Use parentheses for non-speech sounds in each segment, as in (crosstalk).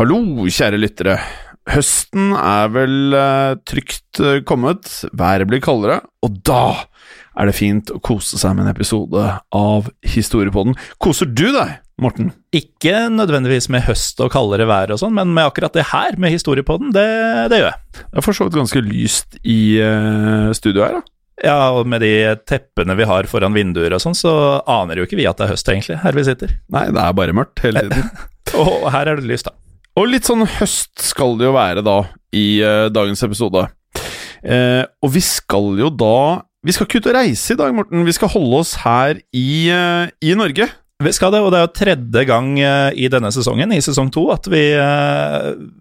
Hallo, kjære lyttere. Høsten er vel eh, trygt eh, kommet, været blir kaldere, og da er det fint å kose seg med en episode av Historiepodden. Koser du deg, Morten? Ikke nødvendigvis med høst og kaldere vær og sånn, men med akkurat det her, med historiepodden, det, det gjør jeg. Det er for så vidt ganske lyst i eh, studio her, da. Ja, og med de teppene vi har foran vinduer og sånn, så aner jo ikke vi at det er høst, egentlig, her vi sitter. Nei, det er bare mørkt hele tiden. (laughs) Og her er det lyst, da. Og litt sånn høst skal det jo være da, i uh, dagens episode. Uh, og vi skal jo da Vi skal ikke ut og reise i dag, Morten. Vi skal holde oss her i, uh, i Norge. Vi skal det, og det er jo tredje gang i denne sesongen, i sesong to, at vi,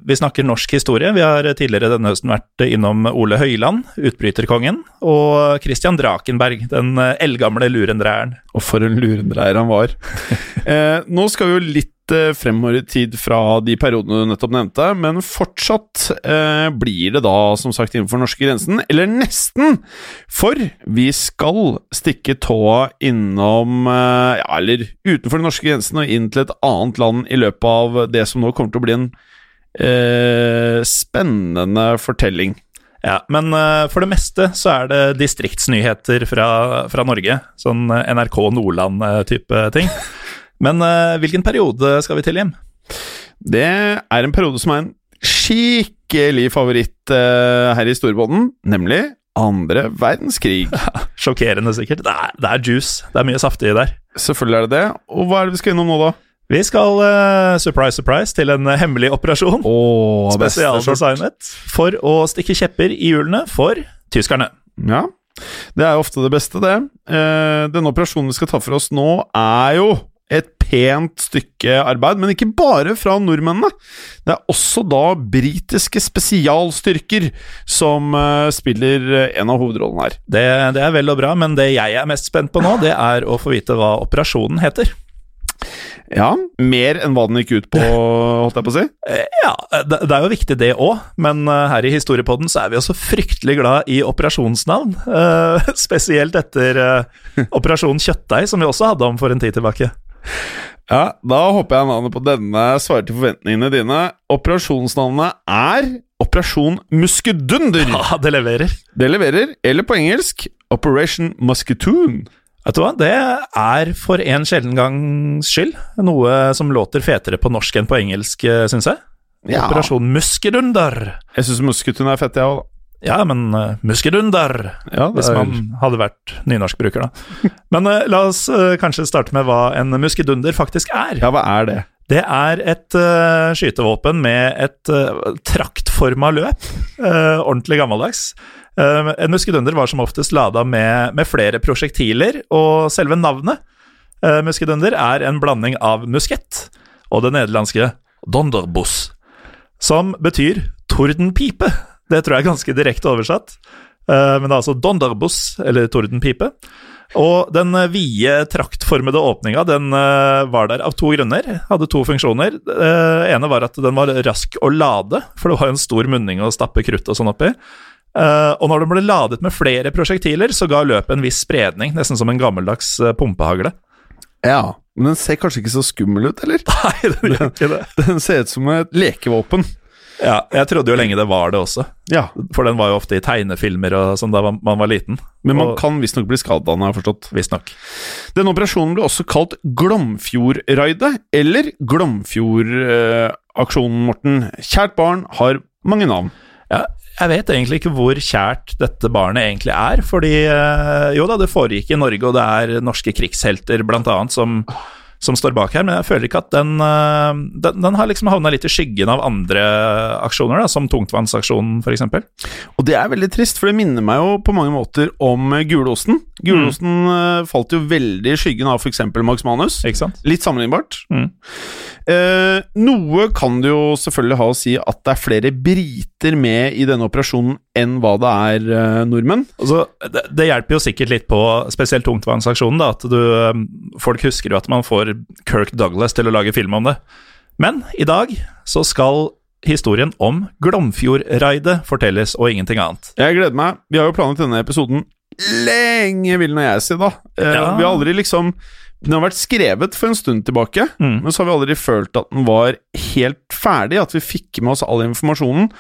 vi snakker norsk historie. Vi har tidligere denne høsten vært innom Ole Høiland, utbryterkongen, og Christian Drakenberg, den eldgamle lurendreieren. Og for en lurendreier han var. (laughs) eh, nå skal vi jo litt eh, fremover i tid fra de periodene du nettopp nevnte, men fortsatt eh, blir det da som sagt innenfor norske grensen, eller nesten! For vi skal stikke tåa innom eh, Ja, eller utenfor den norske grensen og inn til et annet land i løpet av det som nå kommer til å bli en eh, spennende fortelling. Ja, men eh, for det meste så er det distriktsnyheter fra, fra Norge. Sånn eh, NRK Nordland-type ting. (laughs) Men eh, hvilken periode skal vi til, Jim? Det er en periode som er en skikkelig favoritt eh, her i Storbåten, nemlig andre verdenskrig. (laughs) Sjokkerende, sikkert. Det er, det er juice. Det er mye saftig der. Selvfølgelig er det det. Og hva er det vi skal innom nå, da? Vi skal, uh, surprise, surprise, til en eh, hemmelig operasjon. Oh. Spesialdesignet for å stikke kjepper i hjulene for tyskerne. Ja, det er jo ofte det beste, det. Uh, denne operasjonen vi skal ta for oss nå, er jo et pent stykke arbeid, men ikke bare fra nordmennene. Det er også da britiske spesialstyrker som uh, spiller eh, en av hovedrollene her. Det, det er vel og bra, men det jeg er mest spent på nå, det er å få vite hva operasjonen heter. Ja, mer enn hva den gikk ut på, (laughs) holdt jeg på å si. Eh, Ja, det, det er jo viktig det òg, men eh, her i Historiepodden så er vi også fryktelig glad i operasjonsnavn. eh, (laughs) spesielt etter eh, (laughs) Operasjon Kjøttdeig, som vi også hadde om for en tid tilbake. Ja, da håper jeg navnet på denne svarer til forventningene dine. Operasjonsnavnet er Operasjon Muskedunder. Ja, det leverer. Det leverer, eller på engelsk Operation Musketoon. Vet du hva, det er for en sjelden gangs skyld noe som låter fetere på norsk enn på engelsk, syns jeg. Ja. Operasjon Muskedunder. Jeg syns Musketoon er fett, jeg òg. Ja, men uh, Muskedunder, Ja, hvis man hadde vært nynorskbruker, da. (laughs) Men uh, la oss uh, kanskje starte med hva en muskedunder faktisk er. Ja, hva er det? Det er et eh, skytevåpen med et uh, traktforma løp. eh, ordentlig gammeldags. Eh, en muskedunder var som oftest lada med, med flere prosjektiler, og selve navnet uh, muskedunder er en blanding av muskett og det nederlandske donderbos, som betyr tordenpipe. Det tror jeg er ganske direkte oversatt. Eh, men det er altså donderbos, eller tordenpipe. Og den eh, vide, traktformede åpninga den eh, var der av to grunner. Hadde to funksjoner. Det ene var at den var rask å lade, for det var en stor munning å stappe krutt og sånn oppi. Eh, og når den ble ladet med flere prosjektiler, så ga løpet en viss spredning, nesten som en gammeldags uh, pumpehagle. Ja, men den ser kanskje ikke så skummel ut, eller? (laughs) Nei, den gjør ikke det. (laughs) Den ser ut som et lekevåpen. Ja, jeg trodde jo lenge det var det også, Ja, for den var jo ofte i tegnefilmer og sånn da man man var liten. Men man Og- kan visstnok bli skadet den, har jeg forstått. Visstnok. Denne operasjonen ble også kalt Glomfjordraidet, eller Glomfjordaksjonen, Morten. Kjært barn har mange navn. Jeg vet egentlig ikke hvor kjært dette barnet egentlig er, fordi eh, jo da, det foregikk i Norge, og det er norske krigshelter blant annet som, som står bak her, men jeg føler ikke at den, eh, den, den har liksom havna litt i skyggen av andre aksjoner, da, som tungtvannsaksjonen f.eks. Og det er veldig trist, for det minner meg jo på mange måter om eh, gulosten. Gulosten mm. falt jo veldig i skyggen av f.eks. Max Manus. Litt sammenlignbart. Mm. Eh, noe kan det jo selvfølgelig ha å si at det er flere briter med i denne operasjonen enn hva det er eh, nordmenn. Altså, det, det hjelper jo sikkert litt på spesielt tungtvannsaksjonen, da, at du, um, folk husker jo at man får Kirk Douglas til å lage film om det. Men i dag så skal historien om Glomfjordraidet fortelles, og ingenting annet. Jeg gleder meg. Vi har jo planlagt denne episoden lenge, vil nå jeg si, da. Eh, Ja. Vi har aldri liksom Den har vært skrevet for en stund tilbake, Mm. men så har vi aldri følt at den var helt ferdig, at vi fikk med oss all informasjonen.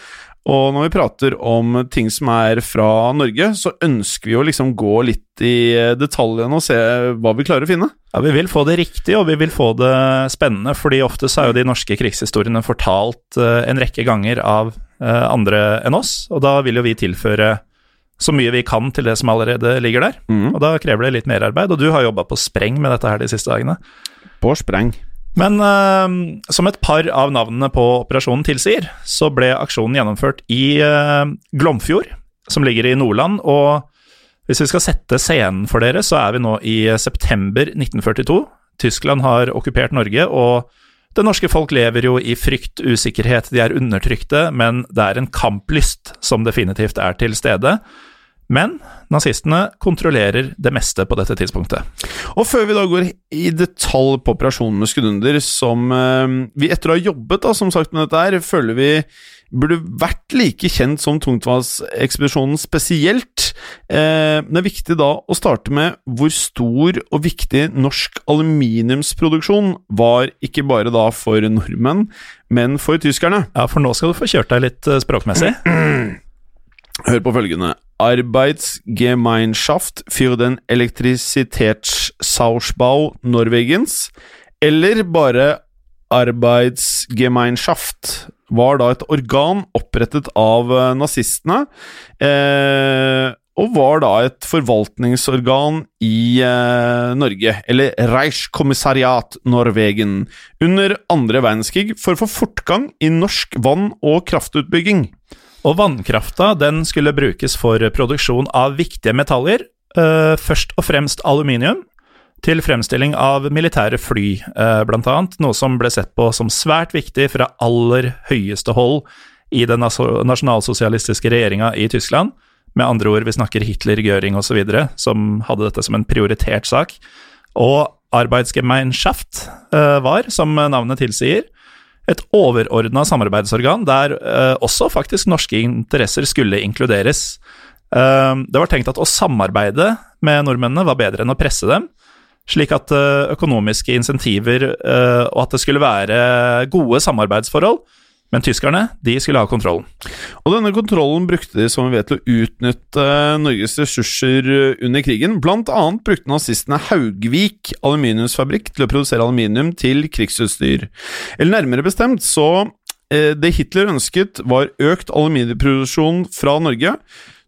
Og når vi prater om ting som er fra Norge, så ønsker vi å liksom gå litt i detaljene og se hva vi klarer å finne. Ja, Vi vil få det riktig, og vi vil få det spennende, fordi ofte så er jo de norske krigshistoriene fortalt eh, en rekke ganger av eh, andre enn oss, og da vil jo vi tilføre så mye vi kan til det som allerede ligger der. Mm. Og da krever det litt merarbeid, og du har jobba på spreng med dette her de siste dagene. På spreng. Men uh, som et par av navnene på operasjonen tilsier, så ble aksjonen gjennomført i uh, Glomfjord, som ligger i Nordland. Og hvis vi skal sette scenen for dere, så er vi nå i september 1942. Tyskland har okkupert Norge, og det norske folk lever jo i frykt, usikkerhet, de er undertrykte, men det er en kamplyst som definitivt er til stede. Men nazistene kontrollerer det meste på dette tidspunktet. Og før vi da går i detalj på operasjonen med Skudunder, som eh, vi etter å ha jobbet da, som sagt med dette her, føler vi burde vært like kjent som tungtvannsekspedisjonen spesielt. Eh, det er viktig da å starte med hvor stor og viktig norsk aluminiumsproduksjon var, ikke bare da for nordmenn, men for tyskerne. Ja, for nå skal du få kjørt deg litt eh, språkmessig. (clears throat) Hør på følgende. Arbeidsgemeinschaft für den Elektrisitätsausbau Norwegens, eller bare Arbeidsgemeinschaft, var da et organ opprettet av eh, nazistene, eh, og var da et forvaltningsorgan i eh, Norge, eller Reichskommissariat Norwegen, under andre verdenskrig for å få fortgang i norsk vann- og kraftutbygging. Og vannkrafta skulle brukes for produksjon av viktige metaller, eh, først og fremst aluminium, til fremstilling av militære fly, eh, blant annet, noe som ble sett på som svært viktig fra aller høyeste hold i den nasjonalsosialistiske regjeringa i Tyskland. Med andre ord, vi snakker Hitler, Göring osv., som hadde dette som en prioritert sak. Og Arbeidsgemeinschaft eh, var, som navnet tilsier, et overordna samarbeidsorgan der eh, også faktisk norske interesser skulle inkluderes. Eh, det var tenkt at å samarbeide med nordmennene var bedre enn å presse dem, slik at eh, økonomiske insentiver eh, og at det skulle være gode samarbeidsforhold. Men tyskerne de skulle ha kontrollen. Og denne kontrollen brukte de som vi vet til å utnytte Norges ressurser under krigen. Blant annet brukte nazistene Haugvik aluminiumsfabrikk til å produsere aluminium til krigsutstyr. Eller nærmere bestemt så eh, Det Hitler ønsket, var økt aluminiumproduksjon fra Norge,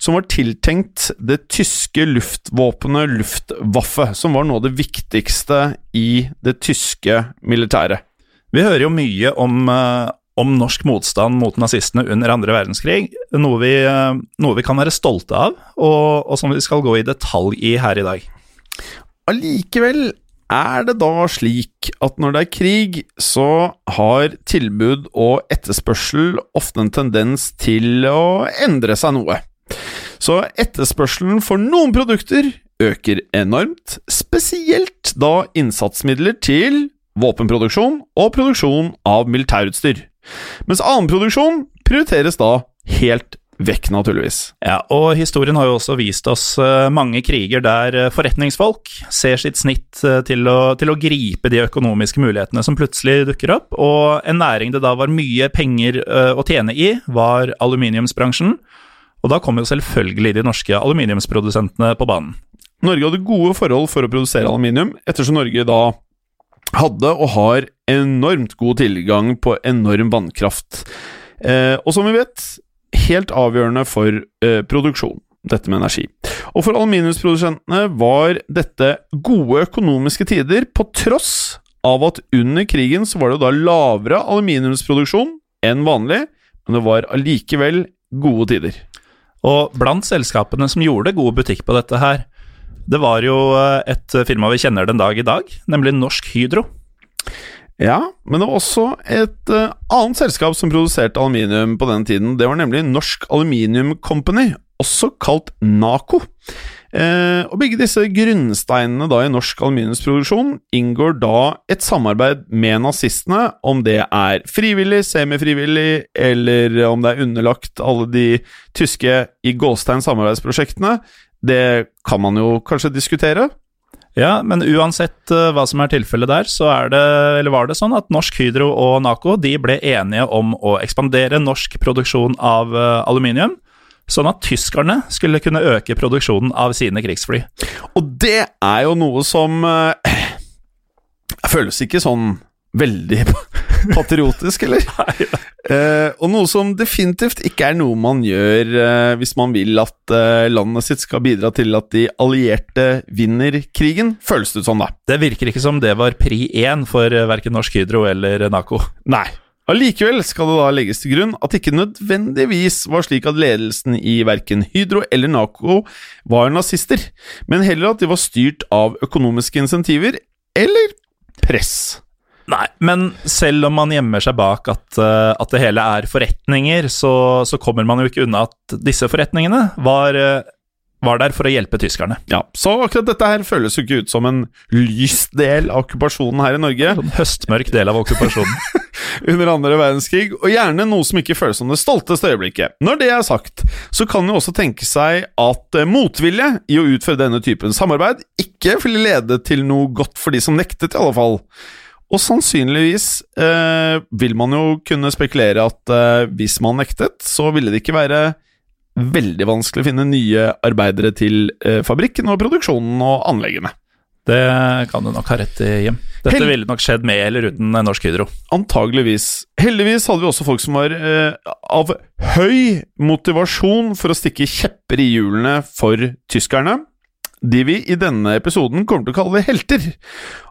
som var tiltenkt det tyske luftvåpenet Luftwaffe, som var noe av det viktigste i det tyske militæret. Vi hører jo mye om, eh, om norsk motstand mot nazistene under andre verdenskrig, noe vi, eh, noe vi kan være stolte av, og, og som vi skal gå i detalj i her i dag. Allikevel er det da slik at når det er krig, så har tilbud og etterspørsel ofte en tendens til å endre seg noe. Så etterspørselen for noen produkter øker enormt, spesielt da innsatsmidler til våpenproduksjon og produksjon av militærutstyr. Mens annen produksjon prioriteres da helt vekk, naturligvis. Ja, og historien har jo også vist oss eh, mange kriger der eh, forretningsfolk ser sitt snitt eh, til å, til å gripe de økonomiske mulighetene som plutselig dukker opp, og en næring det da var mye penger å tjene i, var aluminiumsbransjen. Og da kom jo selvfølgelig de norske aluminiumsprodusentene på banen. Norge hadde gode forhold for å produsere aluminium, ettersom Norge da hadde og har enormt god tilgang på enorm vannkraft. Eh, og som vi vet, helt avgjørende for eh, produksjon, dette med energi. Og for aluminiumsprodusentene var dette gode økonomiske tider, på tross av at under krigen så var det da lavere aluminiumsproduksjon enn vanlig, men det var allikevel gode tider. Og blant selskapene som gjorde god butikk på dette her, det var jo eh, et firma vi kjenner den dag i dag, nemlig Norsk Hydro. Ja, men det var også et uh, annet selskap som produserte aluminium på den tiden. Det var nemlig Norsk Aluminium Company, også kalt NACO. Eh, og begge disse grunnsteinene da i norsk aluminiumsproduksjon inngår da et samarbeid med nazistene, om det er frivillig, semifrivillig, eller om det er underlagt alle de tyske i gåstein samarbeidsprosjektene. Det kan man jo kanskje diskutere. Ja, men uansett uh, hva som er tilfellet der, så er det, eller var det sånn at Norsk Hydro og Naco de ble enige om å ekspandere norsk produksjon av uh, aluminium, sånn at tyskerne skulle kunne øke produksjonen av sine krigsfly. Og det er jo noe som uh, (clears throat) føles ikke sånn veldig (laughs) patriotisk, eller? Uh, og noe som definitivt ikke er noe man gjør eh, hvis man vil at eh, landet sitt skal bidra til at de allierte vinner krigen, føles det ut som, da. Det virker ikke som det var pri én for uh, verken Norsk Hydro eller Naco. Nei. Allikevel skal det da legges til grunn at det ikke nødvendigvis var slik at ledelsen i verken Hydro eller Naco var nazister, men heller at de var styrt av økonomiske insentiver eller press. Nei, men selv om man gjemmer seg bak at, uh, at det hele er forretninger, så, så, kommer man jo ikke unna at disse forretningene var, uh, var, der for å hjelpe tyskerne. Ja, Så akkurat dette her føles jo ikke ut som en lys del av okkupasjonen her i Norge. En høstmørk del av okkupasjonen. (laughs) Under andre verdenskrig, og gjerne noe som ikke føles som det stolteste øyeblikket. Når det er sagt, så kan jo også tenke seg at uh, motvilje i å utføre denne typen samarbeid ikke ville lede til noe godt for de som nektet, i alle fall. Og sannsynligvis eh, vil man jo kunne spekulere at eh, hvis man nektet, så ville det ikke være veldig vanskelig å finne nye arbeidere til eh, fabrikken og produksjonen og anleggene. Det kan du nok ha rett i, Jim. Dette Hel ville nok skjedd med eller uten Norsk Hydro. Antageligvis. Heldigvis hadde vi også folk som var eh, av høy motivasjon for å stikke kjepper i hjulene for tyskerne de vi i denne episoden kommer til å kalle helter.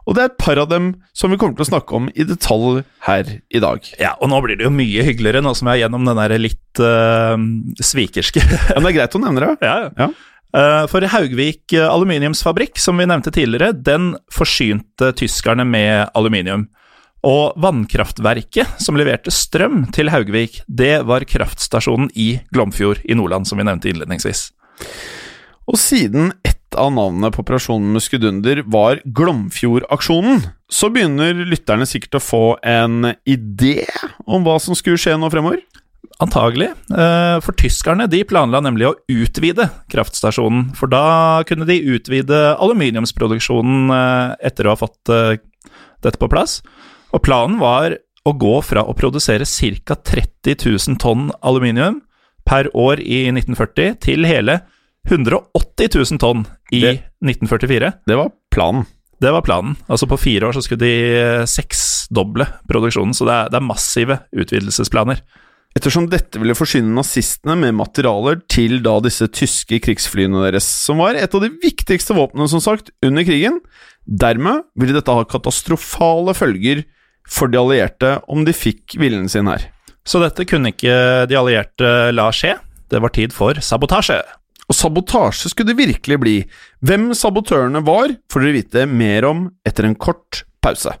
Og det er et par av dem som vi kommer til å snakke om i detalj her i dag. Ja, og nå blir det jo mye hyggeligere, nå som jeg er gjennom den der litt uh, svikerske Ja, men det er greit å nevne det. Ja, ja. Uh, for Haugvik aluminiumsfabrikk, som vi nevnte tidligere, den forsynte tyskerne med aluminium. Og vannkraftverket som leverte strøm til Haugvik, det var kraftstasjonen i Glomfjord i Nordland, som vi nevnte innledningsvis. Og siden av navnene på operasjonen Muskedunder var Glomfjord-aksjonen, så begynner lytterne sikkert å få en idé om hva som skulle skje nå fremover? Antagelig. Eh, for tyskerne de planla nemlig å utvide kraftstasjonen. For da kunne de utvide aluminiumsproduksjonen eh, etter å ha fått eh, dette på plass. Og planen var å gå fra å produsere ca. 30 000 tonn aluminium per år i 1940 til hele 180 000 tonn i det, 1944. Det var planen. Det var planen. Altså På fire år så skulle de eh, seksdoble produksjonen, så det er, det er massive utvidelsesplaner. Ettersom dette ville forsyne nazistene med materialer til da disse tyske krigsflyene deres, som var et av de viktigste våpnene, som sagt, under krigen. Dermed ville dette ha katastrofale følger for de allierte om de fikk viljen sin her. Så dette kunne ikke de allierte la skje. Det var tid for sabotasje. Og sabotasje skulle det virkelig bli. Hvem sabotørene var, får dere vite mer om etter en kort pause.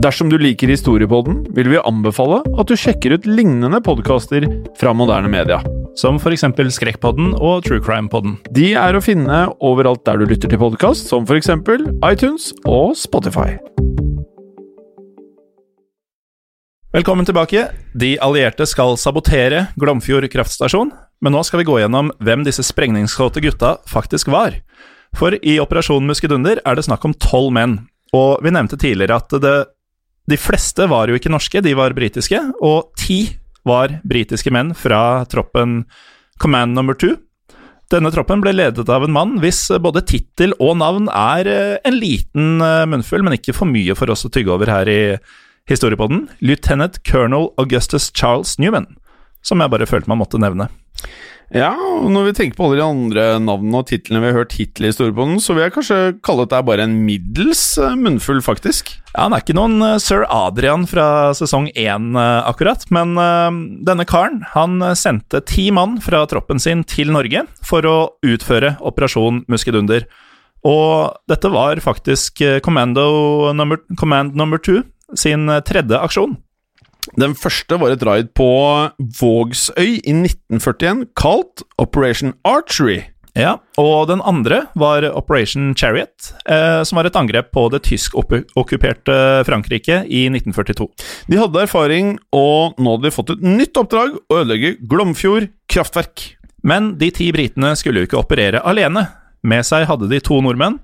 Dersom du liker Historiepodden, vil vi anbefale at du sjekker ut lignende podkaster fra moderne media. som f.eks. Skrekkpodden og True Crime-podden. De er å finne overalt der du lytter til podkast, som f.eks. iTunes og Spotify. Velkommen tilbake. De allierte skal sabotere Glomfjord kraftstasjon, men nå skal vi gå gjennom hvem disse sprengningskåte gutta faktisk var. For i Operasjon Muskedunder er det snakk om tolv menn, og vi nevnte tidligere at det, de fleste var jo ikke norske, de var britiske, og ti var britiske menn fra troppen Command Number Two. Denne troppen ble ledet av en mann hvis både tittel og navn er eh, en liten eh, munnfull, men ikke for mye for oss å tygge over her i historiepodden. Lieutenant Colonel Augustus Charles Newman, som jeg bare følte man måtte nevne. Ja, og når vi tenker på alle de andre navnene og titlene vi har hørt hittil i historiepodden, så vil jeg kanskje kalle dette bare en middels eh, munnfull, faktisk. Ja, Han er ikke noen uh, sir Adrian fra sesong én, uh, akkurat, men denne karen han sendte ti mann fra troppen sin til Norge for å utføre Operasjon Muskedunder. Og dette var faktisk Commando number, Command number two sin tredje aksjon. Den første var et raid på Vågsøy i 1941, kalt Operation Archery. Ja, og den andre var Operation Chariot, eh, som var et angrep på det tysk-okkuperte Frankrike i 1942. De hadde erfaring, og nå hadde de fått et nytt oppdrag å ødelegge Glomfjord kraftverk. Men de ti britene skulle jo ikke operere alene. Med seg hadde de to nordmenn,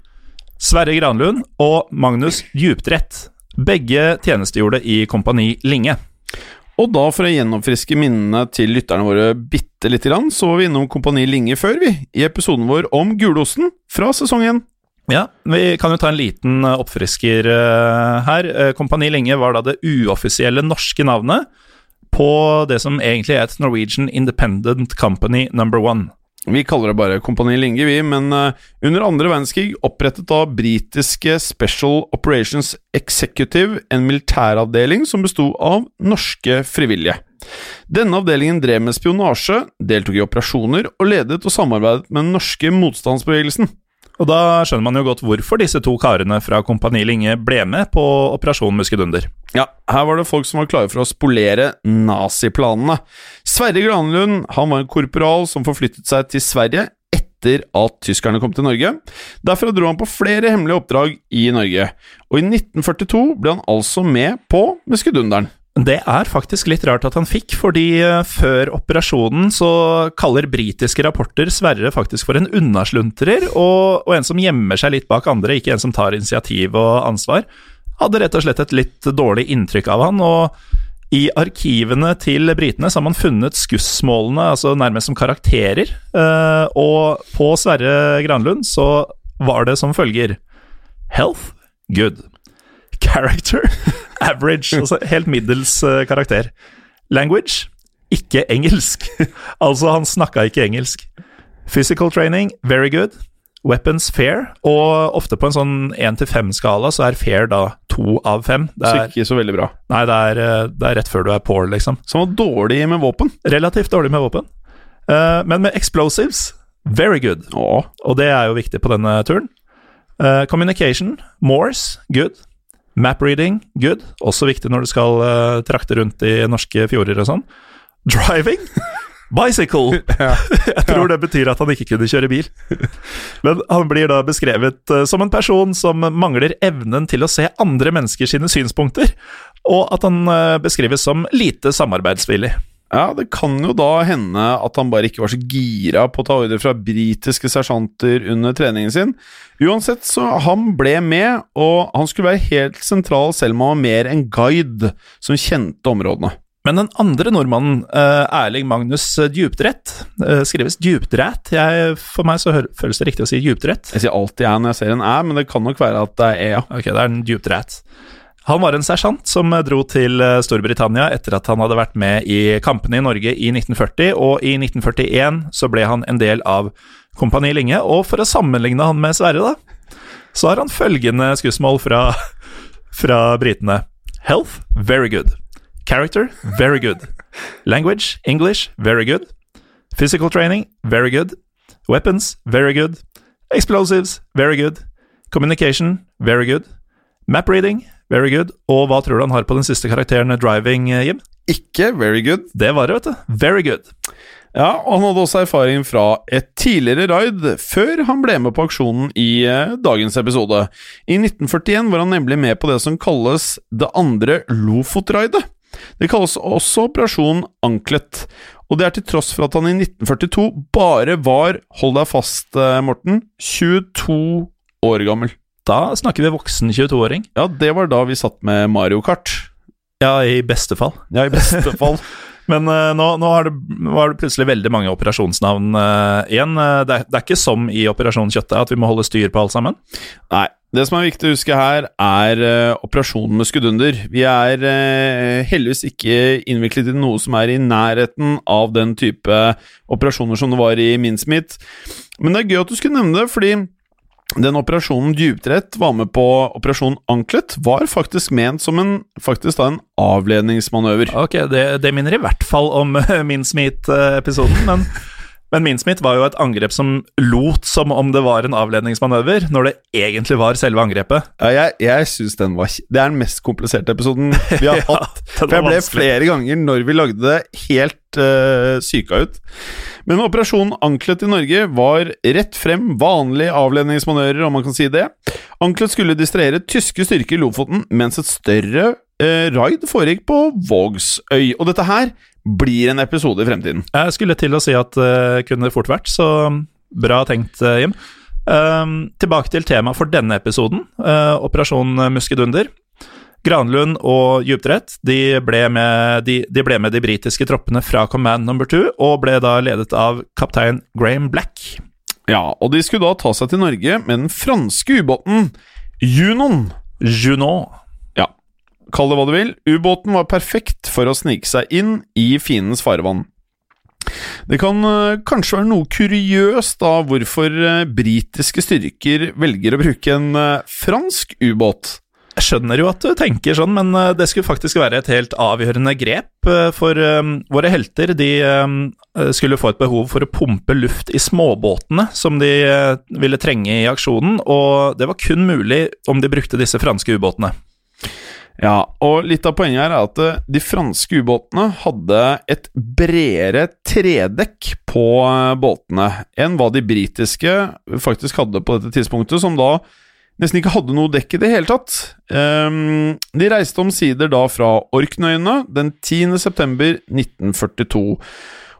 Sverre Granlund og Magnus Djupdrett. Begge tjenestegjorde i Kompani Linge. Og da, for å gjennomfriske minnene til lytterne våre bitte lite grann, så var vi innom Kompani Linge før, vi, i episoden vår om gulosten fra sesongen. Ja, vi kan jo ta en liten eh, oppfrisker uh, her. Uh, Kompani Linge var da det uoffisielle norske navnet på det som egentlig er et Norwegian Independent Company Number One. Vi kaller det bare Kompani Linge, vi, men uh, under andre verdenskrig opprettet da britiske Special Operations Executive en militæravdeling som besto av norske frivillige. Denne avdelingen drev med spionasje, deltok i operasjoner og ledet og samarbeidet med den norske motstandsbevegelsen. Og da skjønner man jo godt hvorfor disse to karene fra Kompani Linge ble med på Operasjon Muskedunder. Ja, her var det folk som var klare for å spolere naziplanene. Sverre Granlund han var en korporal som forflyttet seg til Sverige etter at tyskerne kom til Norge. Derfra dro han på flere hemmelige oppdrag i Norge, og i 1942 ble han altså med på Muskedunderen. Det er faktisk litt rart at han fikk, fordi eh, før operasjonen så kaller britiske rapporter Sverre faktisk for en unnasluntrer, og, og, en som gjemmer seg litt bak andre, ikke en som tar initiativ og ansvar. Hadde rett og slett et litt dårlig inntrykk av han, og i arkivene til britene så har man funnet skussmålene altså nærmest som karakterer, eh, og på Sverre Granlund så var det som følger Health good. Character (laughs) average. Altså helt middels uh, karakter. Language ikke engelsk. (laughs) altså, han snakka ikke engelsk. Physical training very good. Weapons fair, og ofte på en sånn 1-5-skala så er fair da to av fem. Det er, så ikke så veldig bra. Nei, det er, eh, det er rett før du er poor, liksom. Så han var dårlig med våpen? Relativt dårlig med våpen. Uh, men med explosives very good. Åh. Og det er jo viktig på denne turen. Uh, communication Morse good. Map-reading, good. Også viktig når du skal uh, trakte rundt i norske fjorder og sånn. Driving, (laughs) bicycle. (laughs) Jeg tror det betyr at han ikke kunne kjøre bil. Men han blir da beskrevet uh, som en person som mangler evnen til å se andre mennesker sine synspunkter, og at han uh, beskrives som lite samarbeidsvillig. Ja, det kan jo da hende at han bare ikke var så gira på å ta ordre fra britiske sersjanter under treningen sin. Uansett, så han ble med, og han skulle være helt sentral selv om han var mer en guide som kjente områdene. Men den andre nordmannen, uh, Erling Magnus Djupdrett, uh, skrives Djupdræt. for meg så føles det riktig å si Djupdrett. Jeg sier alltid æ når jeg ser en æ, men det kan nok være at det er e, ja. Ok, det er en Djupdræt. Han var en sersjant som dro til eh, Storbritannia etter at han hadde vært med i kampene i Norge i 1940, og i 1941 så ble han en del av Kompani Linge. Og for å sammenligne han med Sverre, da, så har han følgende skussmål fra, fra britene. Health very good. Character very good. Language English very good. Physical training very good. Weapons very good. Explosives very good. Communication very good. Map reading Very good. Og hva tror du han har på den siste karakteren, driving, eh, Jim? Ikke very good. Det var det, vet du. Very good. Ja, og han hadde også erfaring fra et tidligere raid, før han ble med på aksjonen i eh, dagens episode. I 1941 var han nemlig med på det som kalles det andre Lofot-raidet. Det kalles også Operasjon Anklet, og det er til tross for at han i 1942 bare var, hold deg fast, eh, Morten, 22 år gammel. Da snakker vi voksen 22-åring. Ja, det var da vi satt med Mario Kart. Ja, i beste fall. (laughs) Ja, i beste fall. (laughs) Men uh, nå, nå, har det, nå, har det, plutselig veldig mange operasjonsnavn uh, igjen. Uh, det, er, det, er, ikke som i Operasjon Kjøttet, at vi må holde styr på alt sammen? Nei. Det som er viktig å huske her, er operasjonen med skuddunder. Vi er heldigvis ikke innviklet i noe som er i nærheten av den type operasjoner som det var i Minsmith. Men det er gøy at du skulle nevne det, fordi den operasjonen Djuptrett var med på Operasjon Anklet, var faktisk ment som en, faktisk da en avledningsmanøver. Ok, det, det minner i hvert fall om (laughs) Minsmeet-episoden, men men Minsmith var jo et angrep som lot som om det var en avledningsmanøver, når det egentlig var selve angrepet. Ja, jeg, jeg synes den var Det er den mest kompliserte episoden (laughs) vi har ja, hatt. For jeg ble flere ganger, når vi lagde det, helt uh, syka ut. Men operasjonen Anklet i Norge var rett frem, vanlige avledningsmanøvrer, om man kan si det. Anklet skulle distrahere tyske styrker i Lofoten, mens et større uh, raid foregikk på Vågsøy. Og dette her blir en episode i fremtiden. Jeg skulle til å si at det uh, kunne fort vært, så bra tenkt, uh, Jim. Uh, tilbake til temaet for denne episoden, uh, Operasjon Muskedunder. Granlund og Djupdrett de ble, med, de, de ble med de britiske troppene fra Command Number Two, og ble da ledet av kaptein Graham Black. Ja, og de skulle da ta seg til Norge med den franske ubåten Junon. Junon. Kall det hva du vil. Ubåten var perfekt for å snike seg inn i fiendens farvann. Det kan uh, kanskje være noe kuriøst da hvorfor uh, britiske styrker velger å bruke en uh, fransk ubåt. Jeg skjønner jo at du tenker sånn, men det skulle faktisk være et helt avgjørende grep. For våre helter de skulle få et behov for å pumpe luft i småbåtene som de ville trenge i aksjonen, og det var kun mulig om de brukte disse franske ubåtene. Ja, og litt av poenget her er at eh, de franske ubåtene hadde et bredere tredekk på eh, båtene enn hva de britiske faktisk hadde på dette tidspunktet, som da nesten ikke hadde noe dekk i det hele tatt. Um, de reiste omsider da fra Orknøyene den 10. september 1942.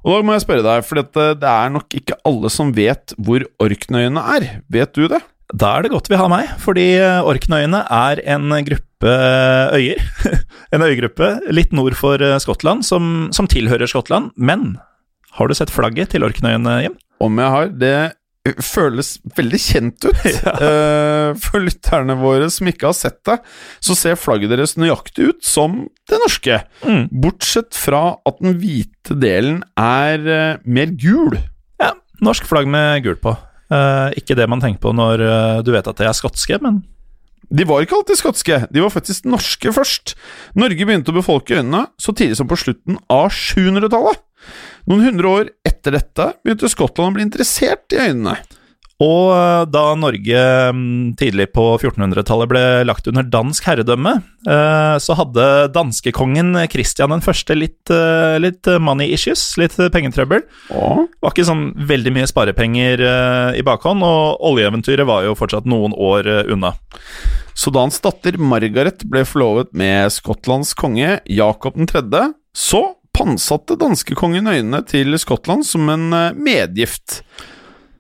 Og da må jeg spørre deg, for dette, det er nok ikke alle som vet hvor Orknøyene er. Vet du det? Da er det godt vi har meg, fordi Orknøyene er en gruppe øyer. (laughs) en øygruppe litt nord for eh, Skottland, som, som, tilhører Skottland. Men har du sett flagget til Orknøyene, Jim? Om jeg har? Det føles veldig kjent ut. (laughs) Ja. Uh, for lytterne våre som ikke har sett det, så ser flagget deres nøyaktig ut som det norske. Mm. Bortsett fra at den hvite delen er uh, mer gul. Ja, norsk flagg med gul på. Uh, ikke det man tenker på når du vet at det er skotske, men de var ikke alltid skotske, de var faktisk norske først. Norge begynte å befolke øyene så tidlig som på slutten av 700-tallet. Noen hundre år etter dette begynte Skottland å bli interessert i øynene. Og eh, da Norge mm, tidlig på 1400-tallet ble lagt under dansk herredømme, eh, så hadde danskekongen Christian den første litt, eh, litt money issues, litt pengetrøbbel. Det var ikke sånn veldig mye sparepenger i bakhånd, og oljeeventyret var jo fortsatt noen år unna. Så da hans datter Margaret ble forlovet med Skottlands konge Jakob 3., så pantsatte danskekongen øynene til Skottland som en medgift.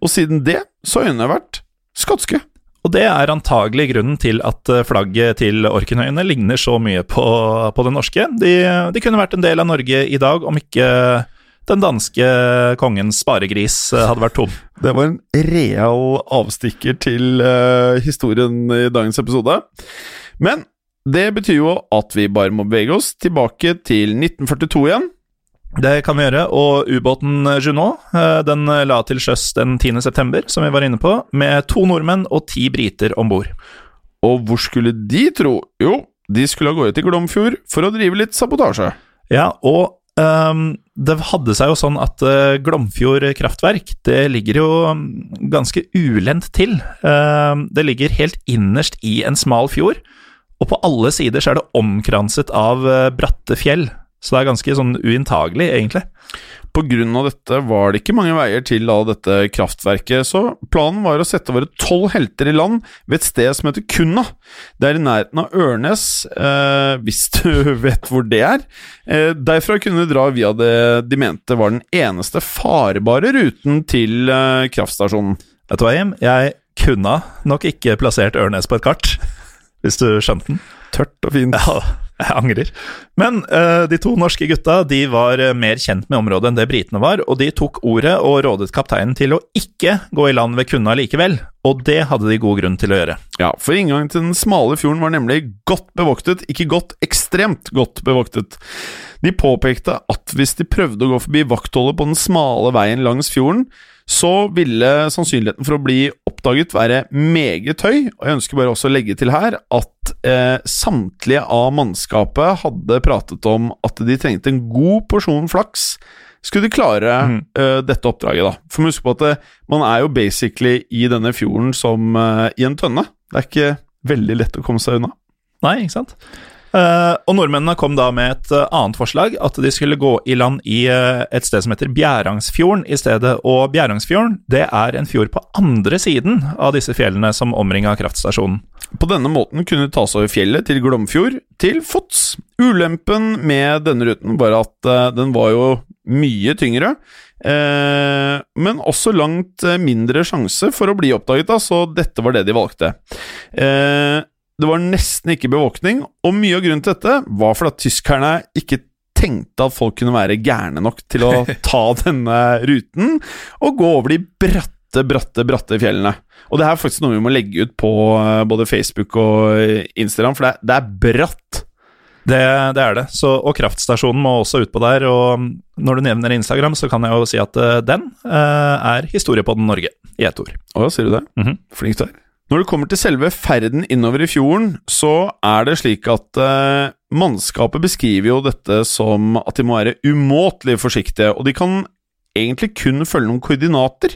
Og siden det så har vært skotske. Og det er antagelig grunnen til at eh, flagget til Orkenøyene ligner så mye på, på det norske. De, de, kunne vært en del av Norge i dag om ikke den danske kongens sparegris eh, hadde vært tom. Det var en real avstikker til uh, historien i dagens episode. Men det betyr jo at vi bare må bevege oss tilbake til 1942 igjen. Det kan vi gjøre, og ubåten Junot eh, den la til sjøs den 10.9., som vi var inne på, med to nordmenn og ti briter om bord. Og hvor skulle de tro? Jo, de skulle av gårde til Glomfjord for å drive litt sabotasje. Ja, og um, det hadde seg jo sånn at uh, Glomfjord kraftverk det ligger jo ganske ulendt til. Uh, det ligger helt innerst i en smal fjord, og på alle sider så er det omkranset av uh, bratte fjell. Så det er ganske sånn uinntagelig, egentlig. Pga. dette var det ikke mange veier til da dette kraftverket, så planen var å sette våre tolv helter i land ved et sted som heter Kunna. Det er i nærheten av Ørnes, eh, hvis (laughs) du vet hvor det er. Eh, derfra kunne de dra via det de mente var den eneste farbare ruten til eh, kraftstasjonen. Vet du hva, Jim? Jeg kunne nok ikke plassert Ørnes på et kart, hvis du skjønte den. Tørt og fint. Ja, jeg angrer. Men uh, de to norske gutta de var eh, mer kjent med området enn det britene var, og de tok ordet og rådet kapteinen til å ikke gå i land ved Kunna likevel, og det hadde de god grunn til å gjøre. Ja, for inngangen til den smale fjorden var nemlig godt bevoktet, ikke godt, ekstremt godt bevoktet. De påpekte at hvis de prøvde å gå forbi vaktholdet på den smale veien langs fjorden, så ville sannsynligheten for å bli oppdaget være meget høy. Og jeg ønsker bare også å legge til her at eh, samtlige av mannskapet hadde pratet om at de trengte en god porsjon flaks. Skulle de klare mm. uh, dette oppdraget, da. For husk på at det, eh, man er jo basically i denne fjorden som uh, i en tønne. Det er ikke veldig lett å komme seg unna. Nei, ikke sant? Uh, og nordmennene kom da med et uh, annet forslag, at de skulle gå i land i uh, et sted som heter Bjærangsfjorden i stedet. Og Bjærangsfjorden det er en fjord på andre siden av disse fjellene som omringa kraftstasjonen. På denne måten kunne de ta seg over fjellet til Glomfjord til fots. Ulempen med denne ruten var at den var jo mye tyngre. men også langt mindre sjanse for å bli oppdaget, da, så dette var det de valgte. Eh, det var nesten ikke bevåkning, og mye av grunnen til dette var fordi at tyskerne ikke tenkte at folk kunne være gærne nok til å (laughs) ta denne ruten og gå over de bratte, bratte, bratte fjellene. Og det er faktisk noe vi må legge ut på eh, både Facebook og Instagram, for det det er bratt. Det, det, er det. Så, og kraftstasjonen må også utpå der. Og når du nevner Instagram, så kan jeg jo si at uh, den uh, er Historiepodden Norge i ett ord. Å ja, sier du det? Mm -hmm. Flink du er. Når det kommer til selve ferden innover i fjorden, så er det slik at eh, mannskapet beskriver jo dette som at de må være umåtelig forsiktige, og de kan egentlig kun følge noen koordinater.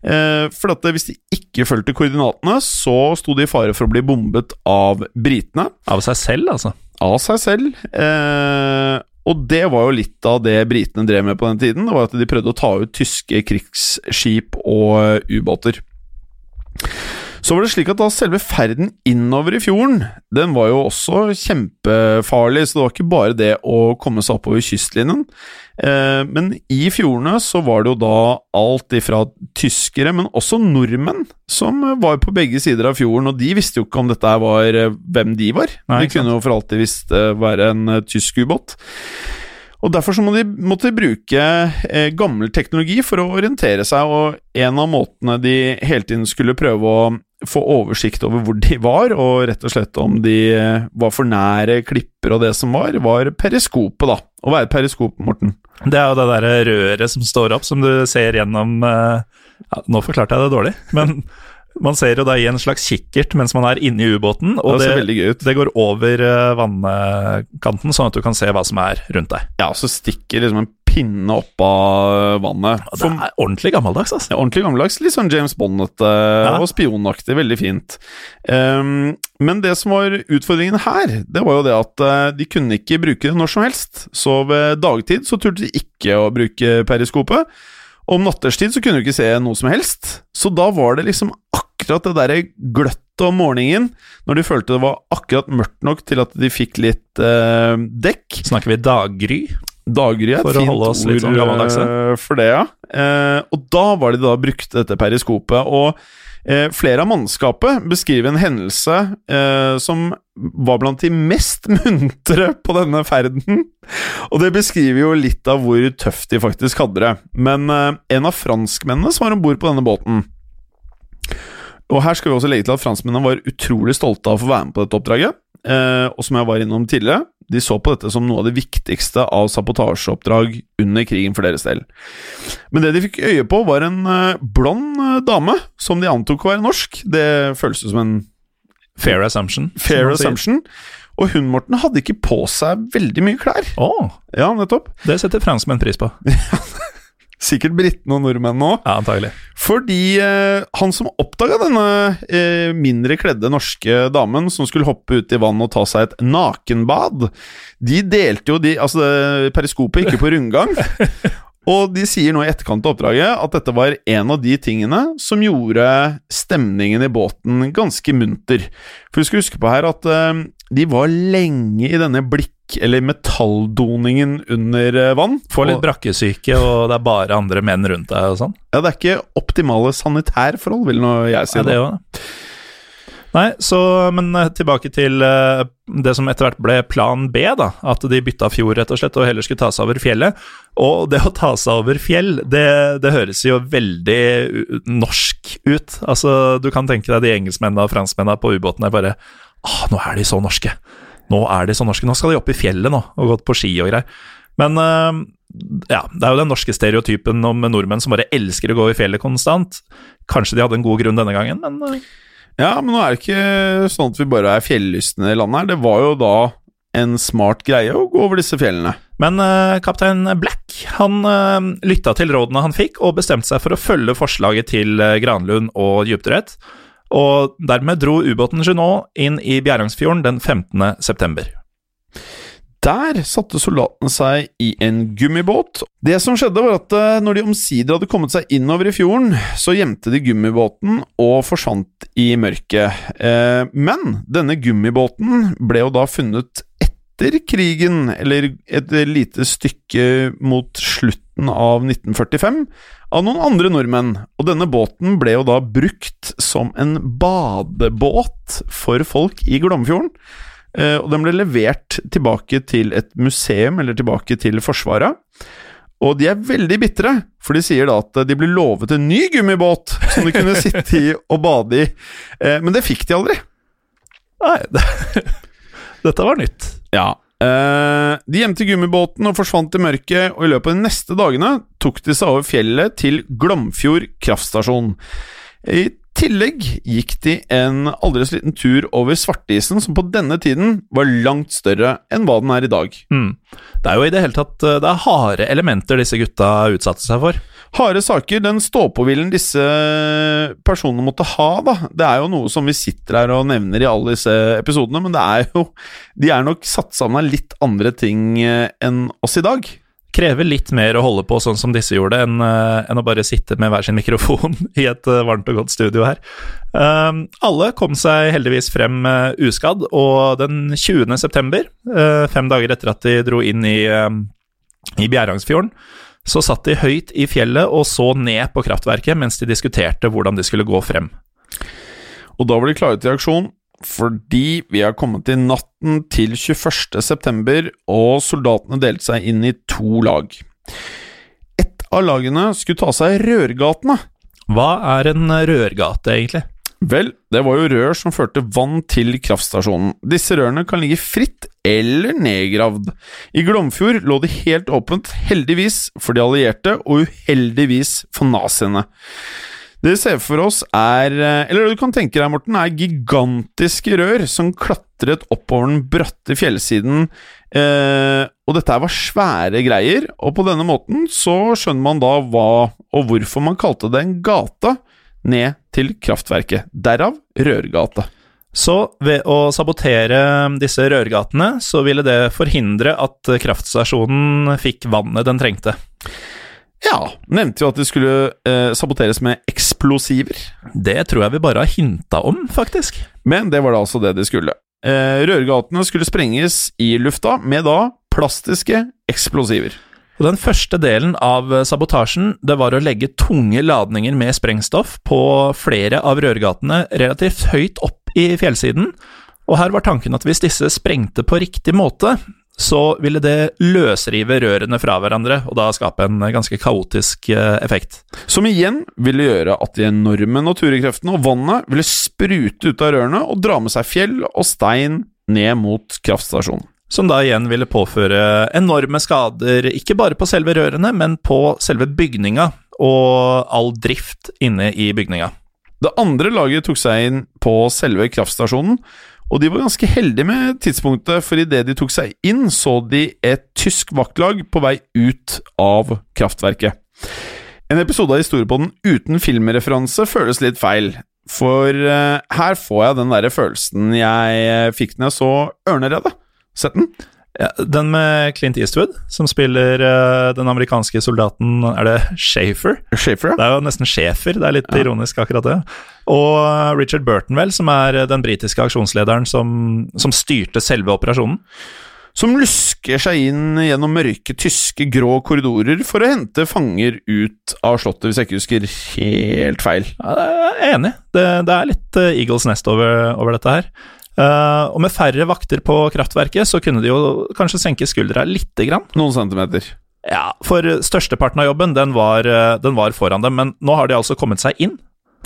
Eh, for at hvis de ikke fulgte koordinatene, så sto de i fare for å bli bombet av britene. Av seg selv, altså? Av seg selv. Eh, og det var jo litt av det britene drev med på den tiden. Det var at de prøvde å ta ut tyske krigsskip og ubåter. Så var det slik at da selve ferden innover i fjorden, den var jo også kjempefarlig, så det var ikke bare det å komme seg oppover kystlinjen. Eh, men i fjordene så var det jo da alt ifra tyskere, men også nordmenn, som var på begge sider av fjorden, og de visste jo ikke om dette var eh, hvem de var. Nei, de kunne jo for alltid visst eh, være en tysk ubåt. Og Derfor så må de, måtte de bruke eh, gammel teknologi for å orientere seg, og en av måtene de hele tiden skulle prøve å få oversikt over hvor de var, og rett og slett om de eh, var for nære klipper og det som var, var periskopet, da. Å være periskop, Morten. Det er jo det derre røret som står opp, som du ser gjennom uh, ja, Nå forklarte jeg det dårlig, (laughs) men man ser jo da i en slags kikkert mens man er inne i ubåten, og det, det, det, går over uh, vannkanten, sånn at du kan se hva som er rundt deg. Ja, og så stikker liksom en pinne opp av vannet. det er ordentlig gammeldags, altså. Ja, ordentlig gammeldags. Litt sånn James Bond ja. og spionaktig. Veldig fint. Um, men det som var utfordringen her, det var jo det at uh, de kunne ikke bruke det når som helst. Så ved dagtid så turte de ikke å bruke periskopet. Om natterstid så kunne du ikke se noe som helst. Så da var det liksom akkurat det derre gløttet om morgenen, når de følte det var akkurat mørkt nok til at de fikk litt eh, dekk. Snakker vi daggry? Daggry i et fint ord sånn for det, ja. Eh, og da var de da brukte dette periskopet. Og eh, flere av mannskapet beskriver en hendelse eh, som var blant de mest (laughs) muntre på denne ferden. Og det beskriver jo litt av hvor tøft de faktisk hadde det. Men eh, en av franskmennene som var om bord på denne båten Og her skal vi også legge til at franskmennene var utrolig stolte av å få være med på dette oppdraget. Eh, og som jeg var innom tidligere, de så på dette som noe av det viktigste av sabotasjeoppdrag under krigen for deres del. Men det de fikk øye på, var en uh, blond uh, dame som de antok å være norsk. Det føles som en Fair assumption. Fair assumption. Og hun, Morten, hadde ikke på seg veldig mye klær. Oh, ja, nettopp. Det setter franskmenn pris på. (laughs) Sikkert britene og nordmenn nå. Ja, antagelig. Fordi eh, han som oppdaga denne eh, mindre kledde norske damen som skulle hoppe ut i vann og ta seg et nakenbad, de delte jo de Altså, periskopet gikk jo på rundgang. (laughs) Og de sier nå i etterkant av oppdraget at dette var en av de tingene som gjorde stemningen i båten ganske munter. For vi skal huske på her at eh, de var lenge i denne blikk- eller metalldoningen under eh, vann. Får litt brakkesyke, og det er bare andre menn rundt deg og sånn. Ja, det er ikke optimale sanitærforhold, vil nå jeg si. Ja, det òg. Nei, så, men eh, tilbake til eh, det som etter hvert ble plan B, da. At de bytta fjord, rett og slett, og heller skulle ta seg over fjellet. Og det å ta seg over fjell, det, det høres jo veldig norsk ut. Altså, du kan tenke deg de engelskmennene og franskmennene på ubåtene bare Åh, nå er de så norske. Nå er de så norske. Nå skal de opp i fjellet nå, og gått på ski og greier. Men eh, ja, det er jo den norske stereotypen om nordmenn som bare elsker å gå i fjellet konstant. Kanskje de hadde en god grunn denne gangen, men eh, Ja, men nå er det ikke sånn at vi bare er fjellystne i landet her. Det var jo da en smart greie å gå over disse fjellene. Men uh, kaptein Black han uh, lytta til rådene han fikk, og bestemte seg for å følge forslaget til uh, Granlund og Djuptvedt. Og dermed dro ubåten Junot inn i Bjærangsfjorden den 15. september. Der satte soldatene seg i en gummibåt. Det som skjedde, var at eh, når de omsider hadde kommet seg innover i fjorden, så gjemte de gummibåten og forsvant i mørket. Eh, men denne gummibåten ble jo da funnet etter krigen, eller et lite stykke mot slutten av 1945, av noen andre nordmenn. Og denne båten ble jo da brukt som en badebåt for folk i Glomfjorden. Eh, og den ble levert tilbake til et museum, eller tilbake til Forsvaret. Og de er veldig bitre, for de sier da at de ble lovet en ny gummibåt som de kunne sitte i og bade i, eh, men det fikk de aldri. Nei, det, (laughs) dette var nytt. Ja. Eh, de gjemte gummibåten og forsvant i mørket, og i løpet av de neste dagene tok de seg over fjellet til Glomfjord kraftstasjon. I tillegg gikk de en aldri så liten tur over Svartisen, som på denne tiden var langt større enn hva den er i dag. Mm. Det er jo i det hele tatt eh, Det er harde elementer disse gutta utsatte seg for. Harde saker, den stå-på-hvilen disse personene måtte ha, da. Det er jo noe som vi sitter her og nevner i alle disse episodene, men det er jo De er nok satt sammen av litt andre ting eh, enn oss i dag. Krever litt mer å holde på sånn som disse gjorde, enn, eh, enn å bare sitte med hver sin mikrofon (laughs) i et eh, varmt og godt studio her. Um, alle kom seg heldigvis frem uskadd, og den 20. september, fem dager etter at de dro inn i, i Bjærangsfjorden, så satt de høyt i fjellet og så ned på kraftverket mens de diskuterte hvordan de skulle gå frem. Og da var de klare til aksjon, fordi vi har kommet til natten til 21. september, og soldatene delte seg inn i to lag. Ett av lagene skulle ta seg Rørgatene. Hva er en rørgate, egentlig? Vel, det var jo rør som førte vann til kraftstasjonen. Disse rørene kan ligge fritt eller nedgravd. I Glomfjord lå det helt åpent, heldigvis for de allierte, og uheldigvis for naziene. Det vi ser for oss er Eller det du kan tenke deg, Morten, er gigantiske rør som klatret oppover den bratte fjellsiden. Eh, og dette var svære greier, og på denne måten så skjønner man da hva og hvorfor man kalte det en gate ned til kraftverket. Derav Rørgate. Så ved å sabotere disse rørgatene, så ville det forhindre at kraftstasjonen fikk vannet den trengte. Ja, nevnte jo at det skulle eh, saboteres med eksplosiver. Det tror jeg vi bare har hinta om, faktisk. Men det var da altså det de skulle. Eh, rørgatene skulle sprenges i lufta med da plastiske eksplosiver. Og Den første delen av sabotasjen det var å legge tunge ladninger med sprengstoff på flere av rørgatene relativt høyt opp i fjellsiden. Og her var tanken at hvis disse sprengte på riktig måte, så ville det løsrive rørene fra hverandre, og da skape en ganske kaotisk eh, effekt. Som igjen ville gjøre at de enorme naturkreftene og vannet ville sprute ut av rørene og dra med seg fjell og stein ned mot kraftstasjonen. Som da igjen ville påføre enorme skader, ikke bare på selve rørene, men på selve bygninga og all drift inne i bygninga. Det andre laget tok seg inn på selve kraftstasjonen, og de var ganske heldige med tidspunktet, for idet de tok seg inn, så de et tysk vaktlag på vei ut av kraftverket. En episode av Historiepodden uten filmreferanse føles litt feil, for eh, her får jeg den derre følelsen jeg eh, fikk når jeg så Ørneredet. Sett den? Ja, den med Clint Eastwood, som spiller uh, den amerikanske soldaten Er det Shafer? Schaefer, Det er jo nesten schæfer, det er litt ironisk akkurat det. Og Richard Burton, vel, som er eh, den britiske aksjonslederen som, som styrte selve operasjonen. som lusker seg inn gjennom mørke, tyske, grå korridorer for å hente fanger ut av slottet, hvis jeg ikke husker helt feil. Ja, jeg er enig. Det, det er litt eh, Eagles Nest over, over dette her. Eh, og med færre vakter på kraftverket, så kunne de jo kanskje senke skuldra lite grann. Noen centimeter. Ja, for størsteparten av jobben, den var, eh, den var foran dem, men nå har de altså kommet seg inn.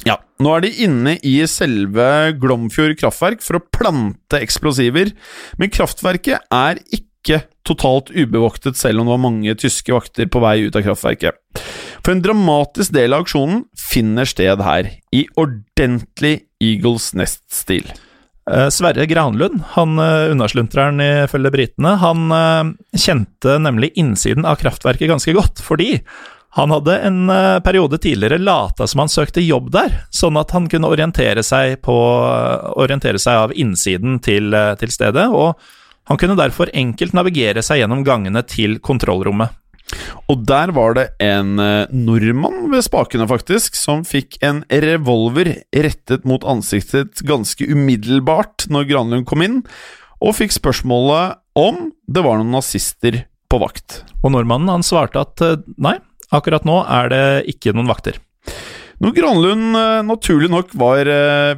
Ja, nå er de inne i selve Glomfjord kraftverk for å plante eksplosiver, men kraftverket er ikke totalt ubevoktet, selv om det var mange tyske vakter på vei ut av kraftverket. For en dramatisk del av aksjonen finner sted her, i ordentlig Eagles Nest-stil. Eh, Sverre Granlund, han uh, unnasluntreren ifølge britene, han eh, kjente nemlig innsiden av kraftverket ganske godt, fordi han hadde en eh, periode tidligere lata som han søkte jobb der, sånn at han kunne orientere seg, på, orientere seg av innsiden til, eh, til stedet, og han kunne derfor enkelt navigere seg gjennom gangene til kontrollrommet. Og der var det en eh, nordmann ved spakene, faktisk, som fikk en revolver rettet mot ansiktet ganske umiddelbart når Granlund kom inn, og fikk spørsmålet om det var noen nazister på vakt. Og nordmannen han svarte at eh, nei, akkurat nå er det ikke noen vakter. Noe Granlund eh, naturlig nok var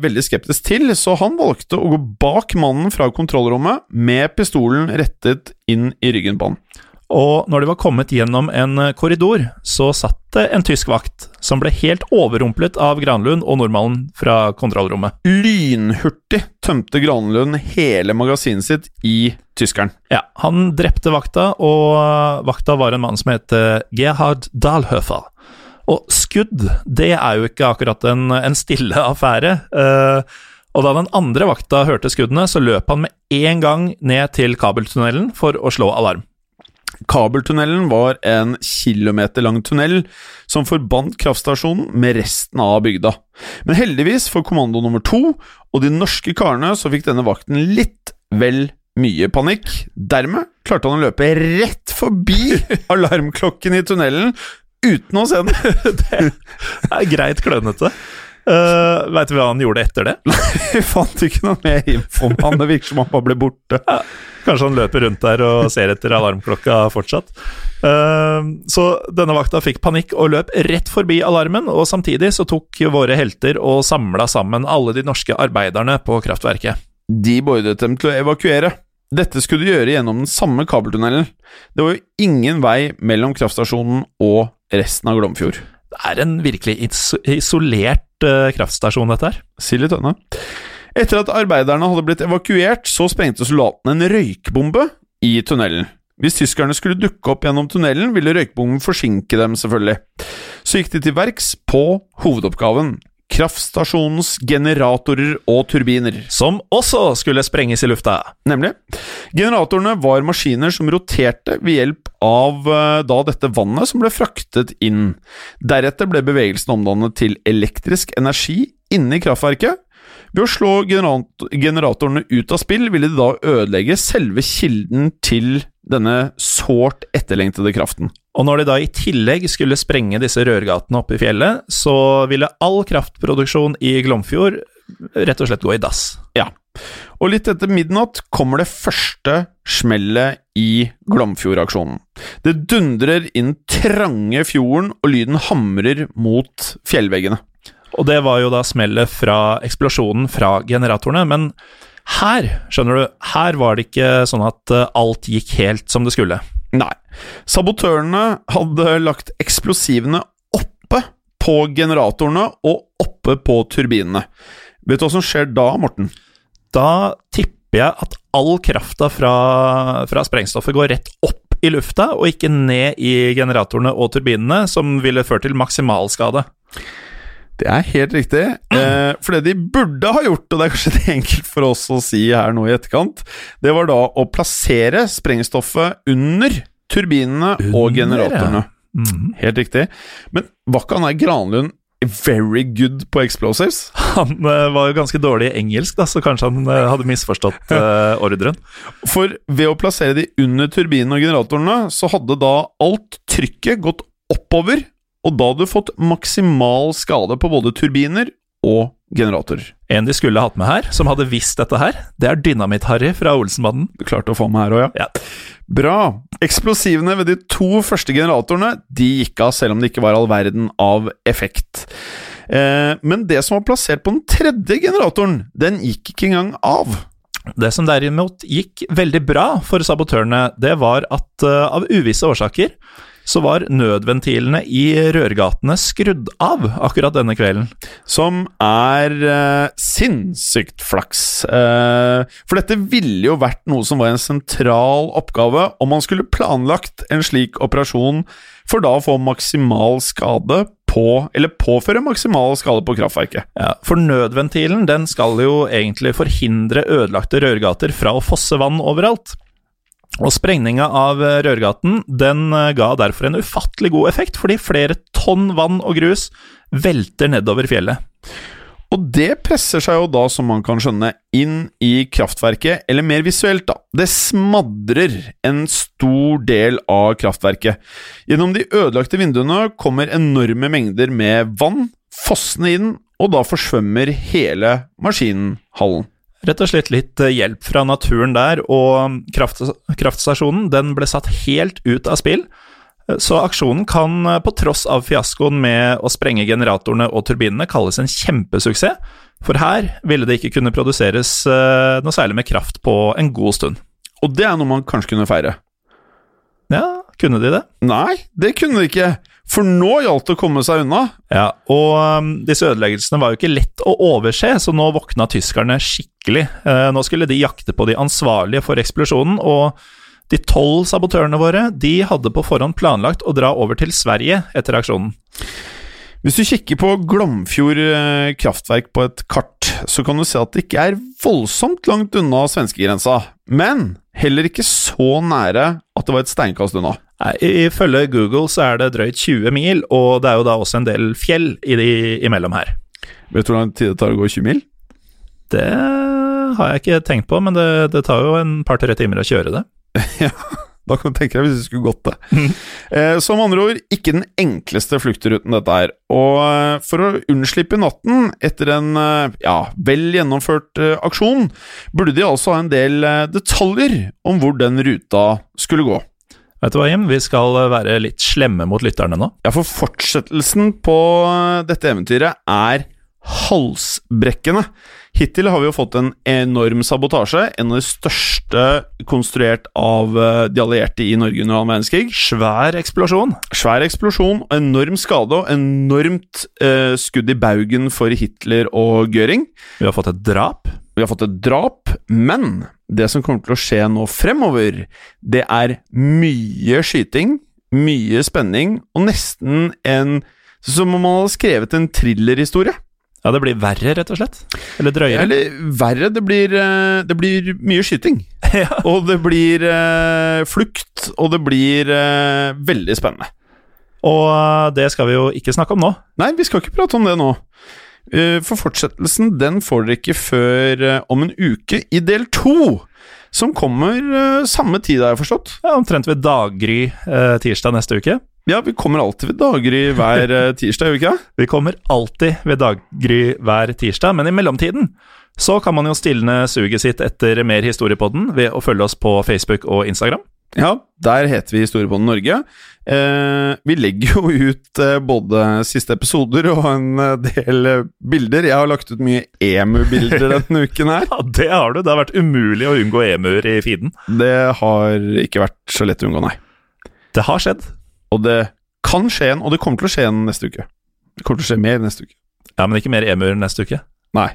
veldig skeptisk til, så han valgte å gå bak mannen fra kontrollrommet med pistolen rettet inn i ryggen på han. Og når de var kommet gjennom en eh, korridor, så satt det en tysk vakt, som ble helt overrumplet av Granlund og nordmannen fra kontrollrommet. Lynhurtig tømte Granlund hele magasinet sitt i tyskeren. Ja, Han drepte vakta, og eh, vakta var en mann som het eh, Gerhard Dahlhöfer. Og skudd, det er jo ikke akkurat en, en stille affære. Uh, og da den andre vakta hørte skuddene, så løp han med en gang ned til kabeltunnelen for å slå alarm. Kabeltunnelen var en kilometer lang tunnel som forbandt kraftstasjonen med resten av bygda. Men heldigvis for kommando nummer to og de norske karene så fikk denne vakten litt vel mye panikk. Dermed klarte han å løpe rett forbi (laughs) alarmklokken i tunnelen uten å se den. Det er greit klønete. Uh, Veit du hva han gjorde etter det? Vi fant ikke noe mer info om han. Det virker som han bare ble borte. Kanskje han løper rundt der og ser etter alarmklokka fortsatt. Uh, så denne vakta fikk panikk og løp rett forbi alarmen, og samtidig så tok våre helter og samla sammen alle de norske arbeiderne på kraftverket. De beordret dem til å evakuere. Dette skulle de gjøre gjennom den samme kabeltunnelen. Det var jo ingen vei mellom kraftstasjonen og resten av Glomfjord. Det er en virkelig isolert uh, kraftstasjon, dette her. Si litt tønne. Etter at arbeiderne hadde blitt evakuert, så sprengte soldatene en røykbombe i tunnelen. Hvis tyskerne skulle dukke opp gjennom tunnelen, ville røykbomben forsinke dem, selvfølgelig. Så gikk de til verks på hovedoppgaven. Kraftstasjonens generatorer og turbiner. Som også skulle sprenges i lufta. Nemlig. Generatorene var maskiner som roterte ved hjelp av eh, da dette vannet som ble fraktet inn. Deretter ble bevegelsen omdannet til elektrisk energi inne i kraftverket. Ved å slå generatorene ut av spill ville de da ødelegge selve kilden til denne sårt etterlengtede kraften. Og når de da i tillegg skulle sprenge disse rørgatene oppe i fjellet, så ville all kraftproduksjon i Glomfjord rett og slett gå i dass. Ja. Og litt etter midnatt kommer det første smellet i Glomfjord-aksjonen. Det dundrer inn trange fjorden, og lyden hamrer mot fjellveggene. Og det var jo da smellet fra eksplosjonen fra generatorene, men her, skjønner du, her var det ikke sånn at eh, alt gikk helt som det skulle. Nei. Sabotørene hadde lagt eksplosivene oppe på generatorene og oppe på turbinene. Vet du hva som skjer da, Morten? Da tipper jeg at all krafta fra, fra sprengstoffet går rett opp i lufta, og ikke ned i generatorene og turbinene, som ville ført til maksimalskade. Det er helt riktig. Eh, for det de burde ha gjort, og det er kanskje det enkelt for oss å si her nå i etterkant, det var da å plassere sprengstoffet under turbinene og Under, generatorene. -hmm. Helt riktig. Men var ikke han der Granlund very good på explosives. Han uh, var jo ganske dårlig i engelsk, da, så kanskje han uh, hadde misforstått uh, (laughs) ordren. For ved å plassere de under turbinene og generatorene, så hadde da alt trykket gått oppover, og da hadde du fått maksimal skade på både turbiner og generatorer. En de skulle hatt med her, som hadde visst dette her, det er Dynamitt-Harry fra Olsenbanden. Du klarte å få med her òg, ja. Ja. Bra. Eksplosivene ved de to første generatorene De gikk av selv om det ikke var all verden av effekt. Eh, men det som var plassert på den tredje generatoren, den gikk ikke engang av. Det som derimot gikk veldig bra for sabotørene, det var at uh, av uvisse årsaker så var nødventilene i rørgatene skrudd av akkurat denne kvelden. Som er eh, sinnssykt flaks. Eh, for dette ville jo vært noe som var en sentral oppgave om man skulle planlagt en slik operasjon for da å få maksimal skade på Eller påføre maksimal skade på kraftverket. Ja, for nødventilen den skal jo egentlig forhindre ødelagte rørgater fra å fosse vann overalt. Og sprengninga av eh, rørgaten den eh, ga derfor en ufattelig god effekt, fordi flere tonn vann og grus velter nedover fjellet. Og det presser seg jo da, som man kan skjønne, inn i kraftverket, eller mer visuelt, da. Det smadrer en stor del av kraftverket. Gjennom de ødelagte vinduene kommer enorme mengder med vann fossende inn, og da forsvømmer hele maskinhallen. Rett og slett litt eh, hjelp fra naturen der, og kraft, kraftstasjonen den ble satt helt ut av spill. Eh, Så aksjonen kan, eh, på tross av fiaskoen med å sprenge generatorene og turbinene, kalles en kjempesuksess, for her ville det ikke kunne produseres noe særlig med kraft på en god stund. Og det er noe man kanskje kunne feire. Ja, kunne de det? Nei, det kunne de ikke, for nå gjaldt det å komme seg unna. Ja, og um, disse ødeleggelsene var jo ikke lett å overse, så nå våkna tyskerne skikkelig. Uh, nå skulle de jakte på de ansvarlige for eksplosjonen, og de tolv sabotørene våre de hadde på forhånd planlagt å dra over til Sverige etter aksjonen. Hvis du kikker på Glomfjord eh, kraftverk på et kart, så kan du se at det ikke er voldsomt langt unna svenskegrensa, men heller ikke så nære at det var et steinkast unna. Ifølge Google så er det drøyt 20 mil, og det er jo da også en del fjell i de imellom her. Vet du hvor lang tid det tar å gå 20 mil? Det har jeg ikke tenkt på, men det, det tar jo en par-tre timer å kjøre det. (laughs) ja, da kan du tenke deg hvis du skulle gått det. (laughs) Eh, som andre ord, ikke den enkleste fluktruten dette er. Og eh, for å unnslippe natten etter en eh, ja, vel gjennomført eh, aksjon, burde de altså ha en del detaljer om hvor den ruta skulle gå. Vet du hva, Jim? Vi skal være litt slemme mot lytterne nå. Ja, for fortsettelsen på eh, dette eventyret er halsbrekkende. Hittil har vi jo fått en enorm sabotasje, en av de største konstruert av eh, de allierte i Norge under annen verdenskrig. Svær eksplosjon. Svær eksplosjon, enorm skade og enormt eh, skudd i baugen for Hitler og Göring. Vi har fått et drap. Vi har fått et drap, men det som kommer til å skje nå fremover, det er mye skyting, mye spenning, og nesten en Som om man hadde skrevet en thrillerhistorie. Ja, det blir verre, rett og slett. Eller drøyere. Eller verre, det blir, eh, det blir mye skyting. (laughs) ja. Og det blir uh, flukt, og det blir uh, veldig spennende. Og det skal vi jo ikke snakke om nå. Nei, vi skal ikke prate om det nå. Eh, For fortsettelsen den får dere ikke før eh, om en uke i del to. Som kommer eh, samme tid, har jeg forstått. Ja, omtrent ved daggry tirsdag neste uke. Ja, vi kommer alltid ved daggry hver (laughs) tirsdag, gjør vi ikke? Vi kommer alltid ved daggry hver tirsdag, men i mellomtiden så kan man jo stilne suget sitt etter mer historiepodden ved å følge oss på Facebook og Instagram. Ja, der heter vi Historiebåndet Norge. Eh, vi legger jo ut eh, både siste episoder og en eh, del eh, bilder. Jeg har lagt ut mye emu-bilder (laughs) denne uken her. Ja, det har du. Det har vært umulig å unngå emuer i feeden. Det har ikke vært så lett å unngå, nei. Det har skjedd. Og det kan skje igjen, og det kommer til å skje igjen neste uke. Det kommer til å skje mer neste uke. Ja, men ikke mer emuer neste uke. Nei.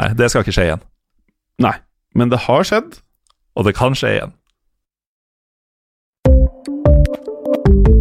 Nei, det skal ikke skje igjen. Nei. Men det har skjedd. Og det kan skje igjen.